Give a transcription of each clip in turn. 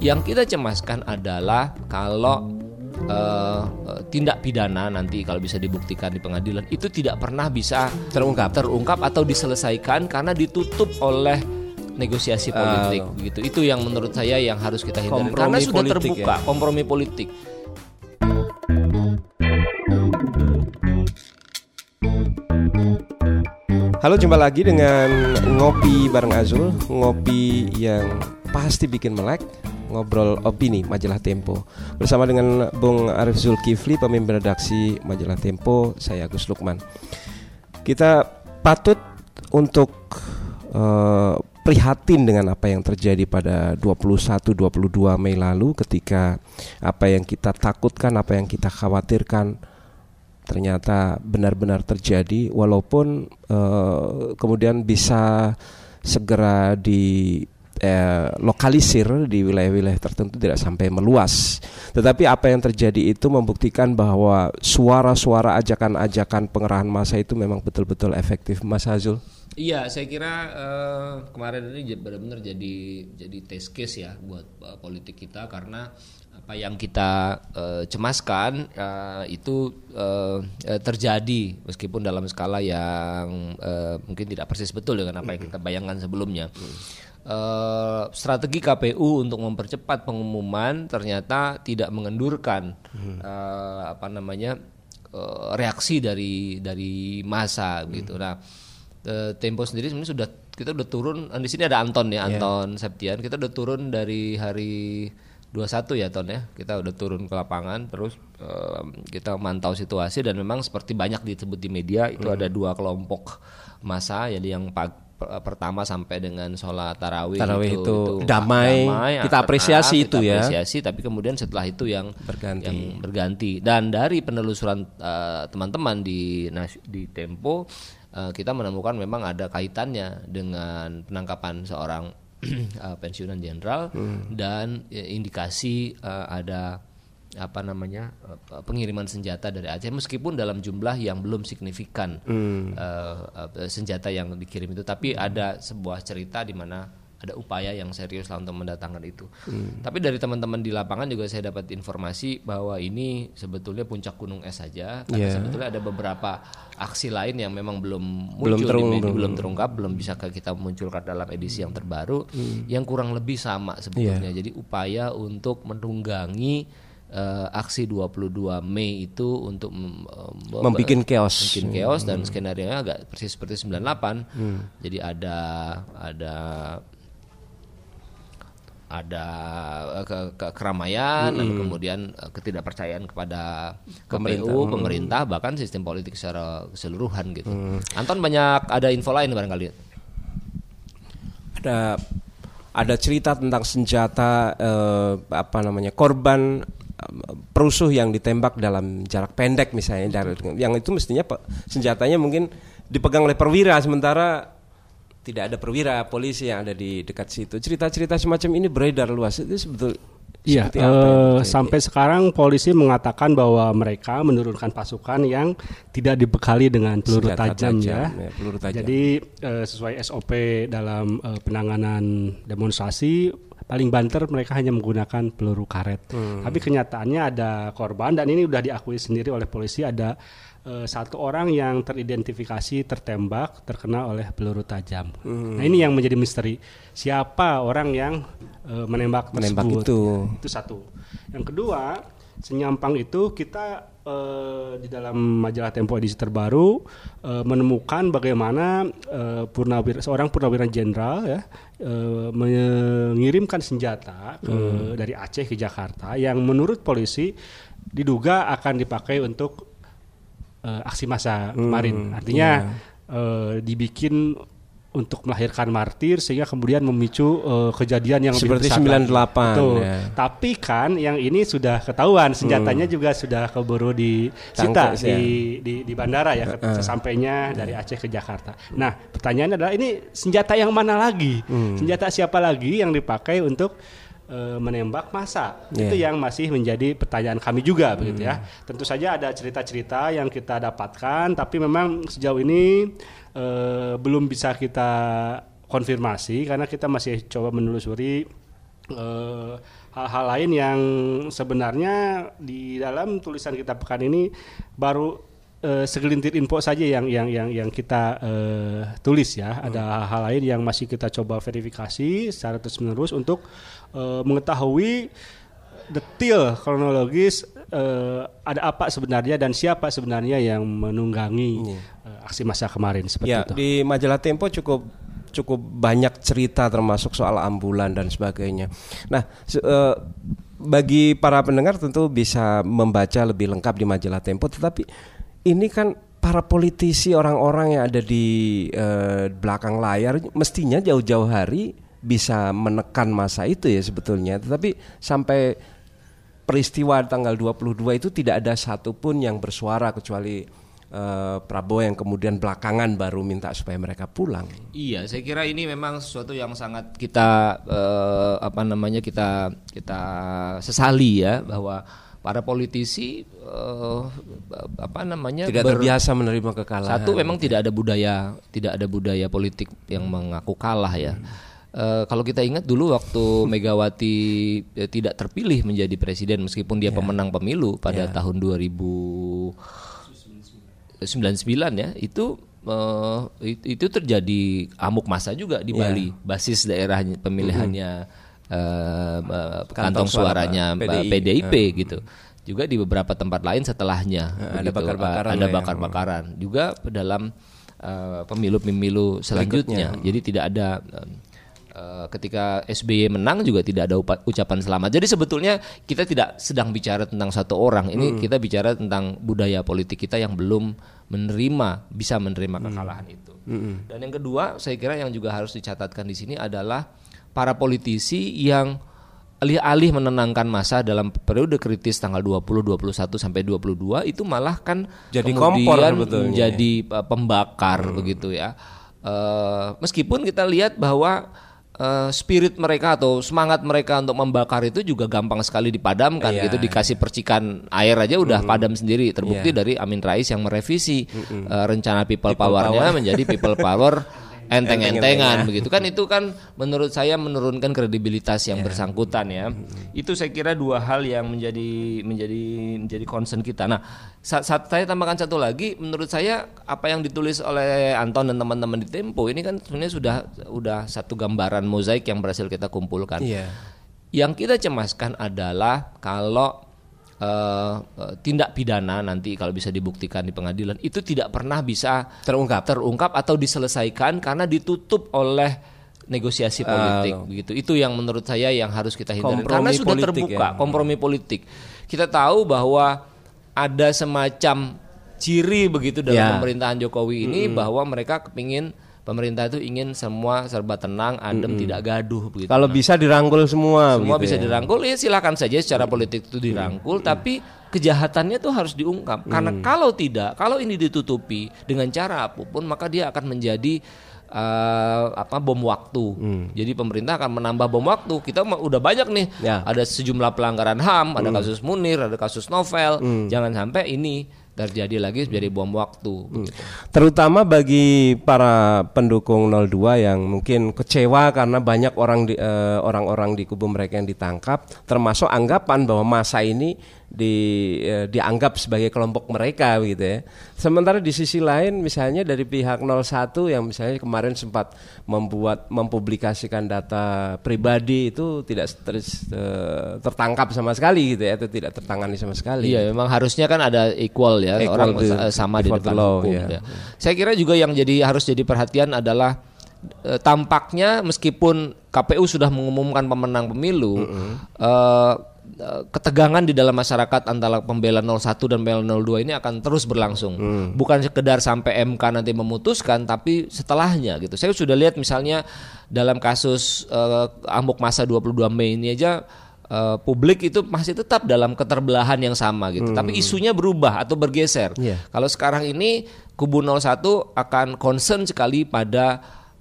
Yang kita cemaskan adalah kalau uh, tindak pidana nanti kalau bisa dibuktikan di pengadilan itu tidak pernah bisa terungkap terungkap atau diselesaikan karena ditutup oleh negosiasi politik uh, begitu. Itu yang menurut saya yang harus kita hindari karena sudah terbuka ya? kompromi politik. Halo, jumpa lagi dengan ngopi bareng Azul, ngopi yang pasti bikin melek ngobrol opini majalah Tempo. Bersama dengan Bung Arif Zulkifli pemimpin redaksi majalah Tempo saya Agus Lukman. Kita patut untuk uh, prihatin dengan apa yang terjadi pada 21-22 Mei lalu ketika apa yang kita takutkan apa yang kita khawatirkan ternyata benar-benar terjadi walaupun uh, kemudian bisa segera di eh, lokalisir di wilayah-wilayah tertentu tidak sampai meluas. Tetapi apa yang terjadi itu membuktikan bahwa suara-suara ajakan-ajakan pengerahan massa itu memang betul-betul efektif, Mas Azul. Iya, saya kira uh, kemarin ini benar-benar jadi jadi test case ya buat uh, politik kita karena apa yang kita uh, cemaskan uh, itu uh, terjadi meskipun dalam skala yang uh, mungkin tidak persis betul dengan apa yang kita bayangkan sebelumnya. Hmm uh, strategi KPU untuk mempercepat pengumuman ternyata tidak mengendurkan hmm. uh, apa namanya uh, reaksi dari dari masa hmm. gitu. Nah, uh, Tempo sendiri sebenarnya sudah kita udah turun. Di sini ada Anton ya, iya. Anton yeah. Septian. Kita udah turun dari hari 21 ya Ton ya. Kita udah turun ke lapangan terus uh, kita mantau situasi dan memang seperti banyak disebut di media itu hmm. ada dua kelompok masa jadi yang pag pertama sampai dengan sholat tarawih, tarawih itu, itu, itu damai, damai kita apresiasi itu ya apresiasi tapi kemudian setelah itu yang berganti yang berganti dan dari penelusuran uh, teman-teman di di Tempo uh, kita menemukan memang ada kaitannya dengan penangkapan seorang uh, pensiunan jenderal hmm. dan uh, indikasi uh, ada apa namanya eh, pengiriman senjata dari Aceh meskipun dalam jumlah yang belum signifikan hmm. uh, uh, senjata yang dikirim itu tapi ada sebuah cerita di mana ada upaya yang serius lah untuk mendatangkan itu. Hmm. Tapi dari teman-teman di lapangan juga saya dapat informasi bahwa ini sebetulnya puncak gunung es saja karena yeah. sebetulnya ada beberapa aksi lain yang memang belum muncul belum, terung, di media, belum terungkap, belum bisa kita munculkan dalam edisi yang terbaru hmm. yang kurang lebih sama sebetulnya. Yeah. Jadi upaya untuk menunggangi uh, aksi 22 Mei itu untuk uh, membuat chaos, bikin chaos hmm. dan skenario nya agak persis seperti 98. Hmm. Jadi ada ada ada eh, ke, ke keramaian, hmm. kemudian ketidakpercayaan kepada pemerintah. KPU, pemerintah, bahkan sistem politik secara keseluruhan gitu. Hmm. Anton banyak ada info lain barangkali. Ada ada cerita tentang senjata eh, apa namanya korban perusuh yang ditembak dalam jarak pendek misalnya dari yang itu mestinya senjatanya mungkin dipegang oleh perwira sementara tidak ada perwira polisi yang ada di dekat situ cerita-cerita semacam ini beredar luas itu sebetulnya Iya, uh, sampai sekarang polisi mengatakan bahwa mereka menurunkan pasukan yang tidak dibekali dengan peluru tajam, tajam ya. ya peluru tajam. Jadi uh, sesuai SOP dalam uh, penanganan demonstrasi paling banter mereka hanya menggunakan peluru karet. Hmm. Tapi kenyataannya ada korban dan ini sudah diakui sendiri oleh polisi ada uh, satu orang yang teridentifikasi tertembak terkena oleh peluru tajam. Hmm. Nah ini yang menjadi misteri siapa orang yang uh, menembak menembak tersebut. itu. Itu satu. Yang kedua senyampang itu kita uh, di dalam majalah Tempo edisi terbaru uh, menemukan bagaimana uh, purnawira seorang purnawira jenderal ya uh, mengirimkan senjata ke, hmm. dari Aceh ke Jakarta yang menurut polisi diduga akan dipakai untuk uh, aksi massa hmm. kemarin. Artinya yeah. Iya. uh, dibikin untuk melahirkan martir sehingga kemudian memicu uh, kejadian yang seperti lebih 98 Betul. Ya. Tapi kan yang ini sudah ketahuan senjatanya hmm. juga sudah keburu disita di, ya. di di bandara ya uh, sesampainya dari Aceh ke Jakarta. Nah, pertanyaannya adalah ini senjata yang mana lagi? Hmm. Senjata siapa lagi yang dipakai untuk uh, menembak masa? Yeah. Itu yang masih menjadi pertanyaan kami juga hmm. begitu ya. Tentu saja ada cerita-cerita yang kita dapatkan tapi memang sejauh ini uh, belum bisa kita konfirmasi karena kita masih coba menelusuri hal-hal uh, lain yang sebenarnya di dalam tulisan kita pekan ini baru uh, segelintir info saja yang yang yang yang kita uh, tulis ya. Hmm. Ada hal-hal lain yang masih kita coba verifikasi secara terus-menerus untuk uh, mengetahui detail kronologis uh, ada apa sebenarnya dan siapa sebenarnya yang menunggangi uh, aksi masa kemarin seperti ya, itu. Di majalah Tempo cukup cukup banyak cerita termasuk soal ambulan dan sebagainya. Nah, uh, bagi para pendengar tentu bisa membaca lebih lengkap di majalah Tempo tetapi ini kan para politisi orang-orang yang ada di uh, belakang layar mestinya jauh-jauh hari bisa menekan masa itu ya sebetulnya tetapi sampai peristiwa tanggal 22 itu tidak ada satupun yang bersuara kecuali uh, Prabowo yang kemudian belakangan baru minta supaya mereka pulang. Iya, saya kira ini memang sesuatu yang sangat kita uh, apa namanya kita kita sesali ya bahwa para politisi uh, apa namanya tidak ber, terbiasa menerima kekalahan. Satu memang tidak ada budaya tidak ada budaya politik yang mengaku kalah ya. Hmm. Uh, kalau kita ingat dulu waktu Megawati uh, tidak terpilih menjadi presiden meskipun dia yeah. pemenang pemilu pada yeah. tahun 2099 ya itu uh, itu terjadi amuk masa juga di yeah. Bali basis daerah pemilihannya mm -hmm uh, kantong, suaranya PDI, PDIP uh. gitu. Juga di beberapa tempat lain setelahnya uh, ada bakar-bakaran. Ada bakar-bakaran. Juga dalam pemilu-pemilu uh, selanjutnya. Berikutnya. Jadi tidak ada uh, ketika SBY menang juga tidak ada ucapan selamat. Jadi sebetulnya kita tidak sedang bicara tentang satu orang. Ini hmm. kita bicara tentang budaya politik kita yang belum menerima bisa menerima kekalahan hmm. itu. Hmm. Dan yang kedua, saya kira yang juga harus dicatatkan di sini adalah para politisi yang alih-alih menenangkan masa dalam periode kritis tanggal 20, 21 sampai 22 itu malah kan jadi kemudian kompor menjadi uh, pembakar hmm. begitu ya. Uh, meskipun kita lihat bahwa uh, spirit mereka atau semangat mereka untuk membakar itu juga gampang sekali dipadamkan yeah, gitu dikasih percikan air aja udah mm padam sendiri terbukti yeah. dari Amin Rais yang merevisi mm -hmm. uh, rencana people, people powernya power. menjadi people power enteng-entengan begitu kan itu kan menurut saya menurunkan kredibilitas yang yeah. bersangkutan ya. Hmm. Itu saya kira dua hal yang menjadi menjadi menjadi concern kita. Nah, saat, saat saya tambahkan satu lagi menurut saya apa yang ditulis oleh Anton dan teman-teman di Tempo ini kan sebenarnya sudah sudah satu gambaran mozaik yang berhasil kita kumpulkan. Yeah. Yang kita cemaskan adalah kalau uh, tindak pidana nanti kalau bisa dibuktikan di pengadilan itu tidak pernah bisa terungkap terungkap atau diselesaikan karena ditutup oleh negosiasi politik uh, begitu itu yang menurut saya yang harus kita hindari karena sudah terbuka ya. kompromi politik kita tahu bahwa ada semacam ciri begitu dalam ya. pemerintahan Jokowi ini -hmm. bahwa mereka kepingin pemerintah itu ingin semua serba tenang, adem, -hmm. tidak gaduh begitu. Kalau nah, bisa dirangkul semua, semua bisa ya. dirangkul ya silakan saja secara politik itu dirangkul, -hmm. tapi kejahatannya itu harus diungkap. -hmm. Karena kalau tidak, kalau ini ditutupi dengan cara apa pun, maka dia akan menjadi uh, apa bom waktu. Hmm. Jadi pemerintah akan menambah bom waktu. Kita udah banyak nih. Ya. Ada sejumlah pelanggaran HAM, ada hmm. kasus Munir, ada kasus Novel. Hmm. Jangan sampai ini terjadi lagi menjadi bom waktu. Hmm. Terutama bagi para pendukung 02 yang mungkin kecewa karena banyak orang di, uh, orang-orang di kubu mereka yang ditangkap, termasuk anggapan bahwa masa ini di eh, dianggap sebagai kelompok mereka gitu ya. Sementara di sisi lain misalnya dari pihak 01 yang misalnya kemarin sempat membuat mempublikasikan data pribadi itu tidak ter, eh, tertangkap sama sekali gitu ya itu tidak tertangani sama sekali. Iya, memang harusnya kan ada equal ya equal orang to, sama di depan law, hukum ya. ya. Saya kira juga yang jadi harus jadi perhatian adalah eh, tampaknya meskipun KPU sudah mengumumkan pemenang pemilu mm -hmm. Eh, ketegangan di dalam masyarakat antara pembela 01 dan pembela 02 ini akan terus berlangsung. Hmm. Bukan sekedar sampai MK nanti memutuskan tapi setelahnya gitu. Saya sudah lihat misalnya dalam kasus uh, amuk masa 22 Mei ini aja uh, publik itu masih tetap dalam keterbelahan yang sama gitu. Hmm. Tapi isunya berubah atau bergeser. Yeah. Kalau sekarang ini kubu 01 akan concern sekali pada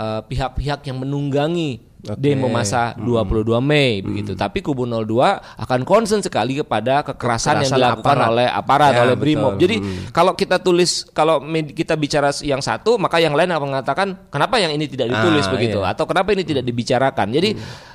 pihak-pihak uh, yang menunggangi okay. demo masa hmm. 22 Mei hmm. begitu. Tapi kubu 02 akan concern sekali kepada kekerasan, kekerasan yang dilakukan aparat. oleh aparat ya, oleh Brimob. Jadi hmm. kalau kita tulis kalau kita bicara yang satu maka yang lain akan mengatakan kenapa yang ini tidak ditulis ah, begitu iya. atau kenapa ini tidak dibicarakan. Jadi hmm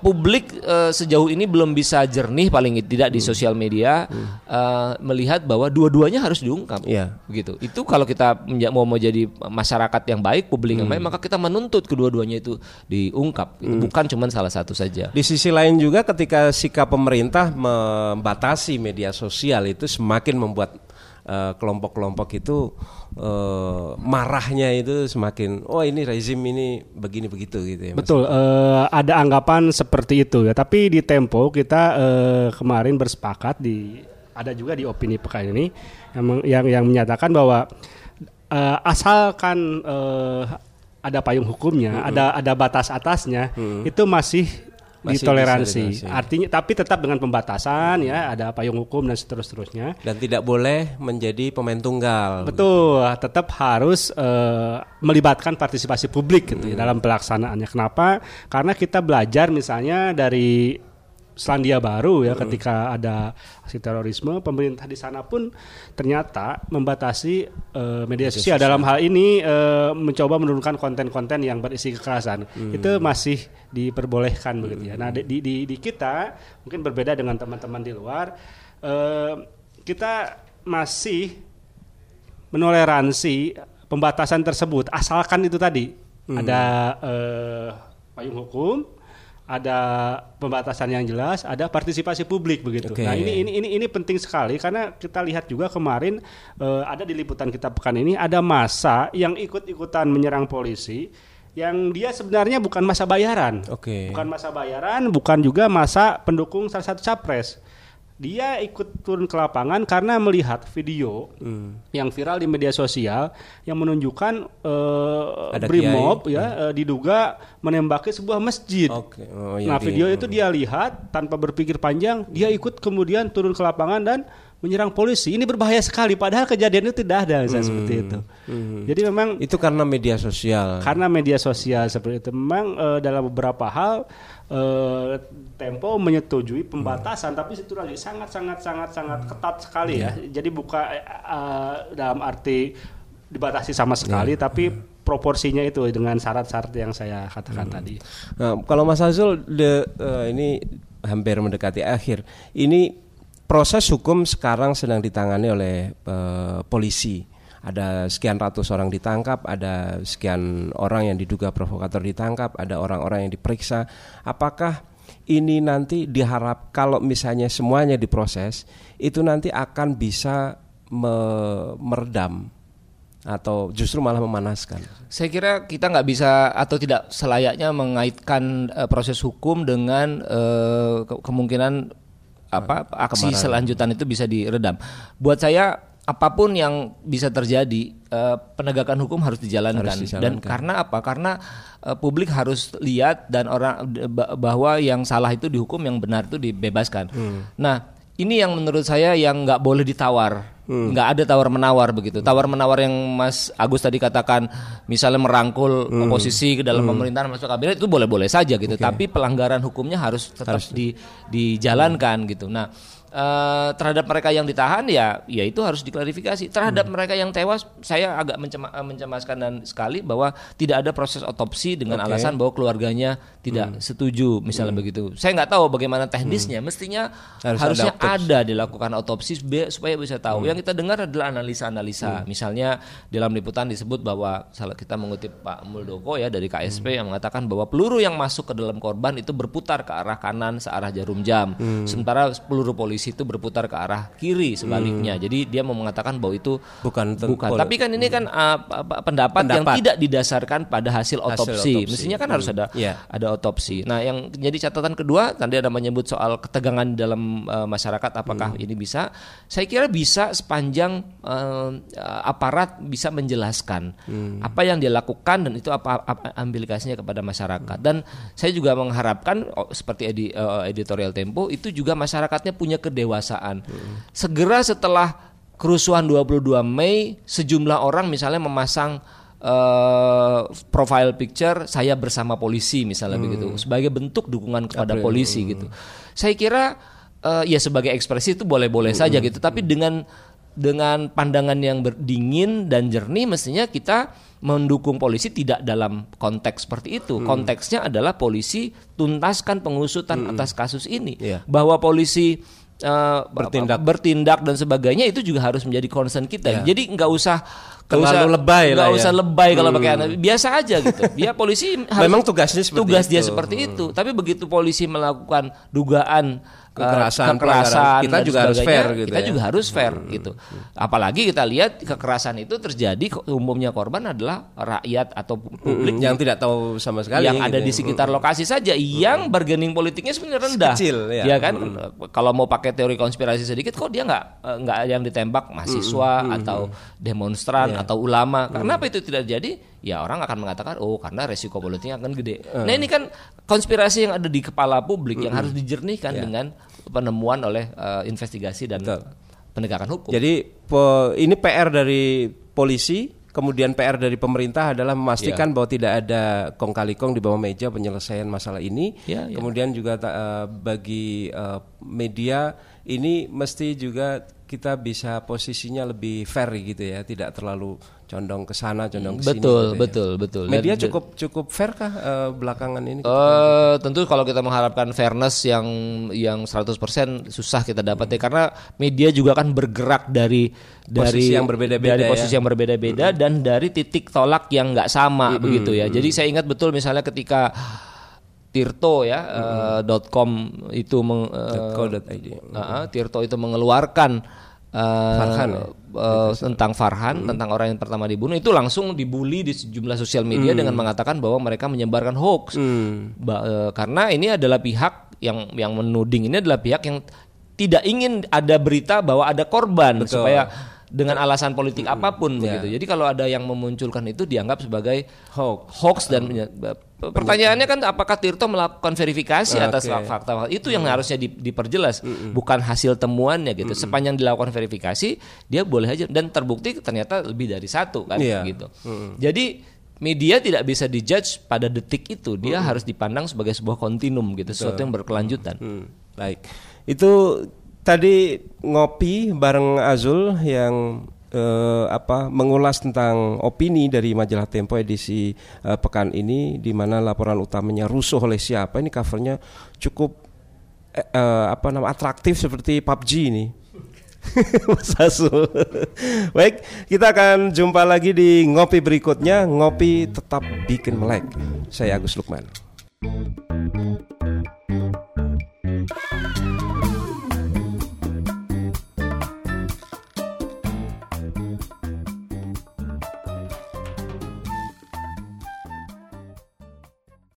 publik uh, sejauh ini belum bisa jernih paling tidak di hmm. sosial media hmm. uh, melihat bahwa dua-duanya harus diungkap. Yeah. Begitu. Itu kalau kita mau mau jadi masyarakat yang baik, publik hmm. yang baik, maka kita menuntut kedua-duanya itu diungkap. Gitu. Hmm. Bukan cuma salah satu saja. Di sisi lain juga ketika sikap pemerintah membatasi media sosial itu semakin membuat Eh, kelompok-kelompok uh, itu uh, marahnya itu semakin oh ini rezim ini begini begitu gitu ya. Mas. Betul, uh, ada anggapan seperti itu ya. Tapi di Tempo kita uh, kemarin bersepakat di ada juga di opini pekan ini yang yang, yang menyatakan bahwa uh, asalkan uh, ada payung hukumnya, -hmm. ada ada batas atasnya, -hmm. itu masih ditoleransi. Artinya tapi tetap dengan pembatasan ya, ada payung hukum dan seterusnya. Dan tidak boleh menjadi pemain tunggal. Betul, gitu. tetap harus uh, melibatkan partisipasi publik gitu ya, hmm. ya, dalam pelaksanaannya. Kenapa? Karena kita belajar misalnya dari Selandia Baru ya ketika ada aksi terorisme pemerintah di sana pun ternyata membatasi uh, media sosial dalam hal ini uh, mencoba menurunkan konten-konten yang berisi kekerasan hmm. itu masih diperbolehkan hmm. begitu ya. Nah di, di di kita mungkin berbeda dengan teman-teman di luar uh, kita masih menoleransi pembatasan tersebut asalkan itu tadi hmm. ada uh, payung hukum ada pembatasan yang jelas, ada partisipasi publik begitu. Okay. Nah ini ini ini ini penting sekali karena kita lihat juga kemarin uh, ada di liputan kita pekan ini ada masa yang ikut-ikutan menyerang polisi yang dia sebenarnya bukan masa bayaran, okay. bukan masa bayaran, bukan juga masa pendukung salah satu capres dia ikut turun ke lapangan karena melihat video hmm. yang viral di media sosial yang menunjukkan uh, Brimob ya hmm. uh, diduga menembaki sebuah masjid. Okay. Oh, iya, nah, video iya. itu dia lihat tanpa berpikir panjang, dia ikut kemudian turun ke lapangan dan menyerang polisi. Ini berbahaya sekali padahal kejadian itu tidak ada hmm. seperti itu. Hmm. Jadi memang itu karena media sosial. Karena media sosial seperti itu memang uh, dalam beberapa hal uh, Tempo menyetujui pembatasan, hmm. tapi itu lagi sangat sangat sangat sangat ketat sekali yeah. ya. Jadi buka uh, dalam arti dibatasi sama sekali, yeah. tapi proporsinya itu dengan syarat-syarat yang saya katakan hmm. tadi. Nah, kalau Mas Azul, de, uh, ini hampir mendekati akhir. Ini proses hukum sekarang sedang ditangani oleh uh, polisi ada sekian ratus orang ditangkap, ada sekian orang yang diduga provokator ditangkap, ada orang-orang yang diperiksa. Apakah ini nanti diharap kalau misalnya semuanya diproses, itu nanti akan bisa me meredam atau justru malah memanaskan? Saya kira kita nggak bisa atau tidak selayaknya mengaitkan uh, proses hukum dengan uh, ke kemungkinan apa aksi Kemaran. selanjutan itu bisa diredam. Buat saya apa pun yang bisa terjadi uh, penegakan hukum harus dijalankan. harus dijalankan dan karena apa karena uh, publik harus lihat dan orang bahwa yang salah itu dihukum yang benar itu dibebaskan hmm. nah ini yang menurut saya yang nggak boleh ditawar hmm. nggak ada tawar menawar begitu tawar menawar yang Mas Agus tadi katakan misalnya merangkul hmm. oposisi ke dalam hmm. pemerintahan masuk kabinet itu boleh boleh saja gitu okay. tapi pelanggaran hukumnya harus tetap harus. Di, dijalankan hmm. gitu nah uh, terhadap mereka yang ditahan ya ya itu harus diklarifikasi terhadap hmm. mereka yang tewas saya agak mencema, eh, mencemaskan dan sekali bahwa tidak ada proses otopsi dengan okay. alasan bahwa keluarganya tidak hmm. setuju misalnya hmm. begitu saya nggak tahu bagaimana teknisnya hmm. mestinya Harus harusnya ada, ada dilakukan otopsi supaya bisa tahu hmm. yang kita dengar adalah analisa-analisa hmm. misalnya dalam liputan disebut bahwa salah kita mengutip Pak Muldoko ya dari KSP hmm. yang mengatakan bahwa peluru yang masuk ke dalam korban itu berputar ke arah kanan searah jarum jam hmm. sementara peluru polisi polisi itu berputar ke arah kiri sebaliknya. Hmm. Jadi dia mau mengatakan bahwa itu bukan bukan. Tapi kan ini kan uh, pendapat, pendapat yang tidak didasarkan pada hasil otopsi. Hasil otopsi. Mestinya kan hmm. harus ada yeah. ada otopsi. Nah, yang jadi catatan kedua tadi ada menyebut soal ketegangan dalam uh, masyarakat apakah hmm. ini bisa? Saya kira bisa sepanjang uh, aparat bisa menjelaskan hmm. apa yang dia lakukan dan itu apa, apa implikasinya kepada masyarakat. Hmm. Dan saya juga mengharapkan oh, seperti edi, uh, editorial Tempo itu juga masyarakatnya punya ke kedewasaan. Hmm. Segera setelah kerusuhan 22 Mei, sejumlah orang misalnya memasang uh, profile picture saya bersama polisi misalnya hmm. begitu sebagai bentuk dukungan kepada April. polisi gitu. Saya kira uh, ya sebagai ekspresi itu boleh-boleh hmm. saja gitu, tapi dengan dengan pandangan yang berdingin dan jernih mestinya kita mendukung polisi tidak dalam konteks seperti itu. Hmm. Konteksnya adalah polisi tuntaskan pengusutan hmm. atas kasus ini. Yeah. Bahwa polisi uh, bertindak bertindak dan sebagainya itu juga harus menjadi concern kita. Yeah. Jadi nggak usah terlalu usah, lebay lah ya. usah lebay kalau hmm. pakai anak biasa aja gitu dia polisi harus, memang tugasnya seperti tugas itu. dia seperti hmm. itu tapi begitu polisi melakukan dugaan kekerasan, kekerasan kita juga harus fair gitu kita ya. juga harus fair hmm. gitu apalagi kita lihat kekerasan itu terjadi umumnya korban adalah rakyat atau publik hmm, yang tidak tahu sama sekali yang gitu ada di ya. sekitar hmm. lokasi saja yang bargaining politiknya sebenarnya rendah kecil ya, ya kan hmm. kalau mau pakai teori konspirasi sedikit kok dia nggak eh, nggak yang ditembak mahasiswa hmm. atau demonstran yeah. Atau ulama karena apa itu tidak jadi ya orang akan mengatakan oh karena resiko politiknya akan gede. Uh. Nah ini kan konspirasi yang ada di kepala publik uh. yang harus dijernihkan yeah. dengan penemuan oleh uh, investigasi dan Betul. penegakan hukum. Jadi ini PR dari polisi, kemudian PR dari pemerintah adalah memastikan yeah. bahwa tidak ada kong kali kong di bawah meja penyelesaian masalah ini. Yeah, yeah. Kemudian juga uh, bagi uh, media ini mesti juga kita bisa posisinya lebih fair gitu ya, tidak terlalu condong ke sana, condong ke sini. Betul, gitu ya. betul, betul. Media Dan, cukup cukup fair kah uh, belakangan ini? Uh, tentu kalau kita mengharapkan fairness yang yang 100% susah kita dapat hmm. ya karena media juga kan bergerak dari dari yang berbeda-beda dari posisi ya? yang berbeda-beda hmm. dan dari titik tolak yang nggak sama hmm. begitu ya. Hmm. Jadi saya ingat betul misalnya ketika Tirto ya mm uh, .com itu meng, uh, uh, Tirto itu mengeluarkan uh, Farhan ya? uh, tentang Farhan, hmm. tentang orang yang pertama dibunuh itu langsung dibully di sejumlah sosial media hmm. dengan mengatakan bahwa mereka menyebarkan hoax. Hmm. Ba uh, karena ini adalah pihak yang yang menuding ini adalah pihak yang tidak ingin ada berita bahwa ada korban Betul. supaya dengan alasan politik hmm. apa pun yeah. begitu. Jadi kalau ada yang memunculkan itu dianggap sebagai hoax, hoax dan hmm. pertanyaannya kan apakah Tirto melakukan verifikasi okay. atas fakta itu yang hmm. harusnya di, diperjelas, hmm. bukan hasil temuannya gitu. Hmm. Sepanjang dilakukan verifikasi dia boleh aja dan terbukti ternyata lebih dari satu kan yeah. gitu. Hmm. Jadi media tidak bisa dijudge pada detik itu, dia hmm. harus dipandang sebagai sebuah kontinum gitu, Betul. sesuatu yang berkelanjutan. Hmm. Baik. Itu tadi ngopi bareng Azul yang uh, apa mengulas tentang opini dari majalah Tempo edisi uh, pekan ini di mana laporan utamanya rusuh oleh siapa ini covernya cukup uh, apa nama atraktif seperti PUBG ini. Mas Azul. Baik, kita akan jumpa lagi di ngopi berikutnya. Ngopi tetap bikin melek. Saya Agus Lukman.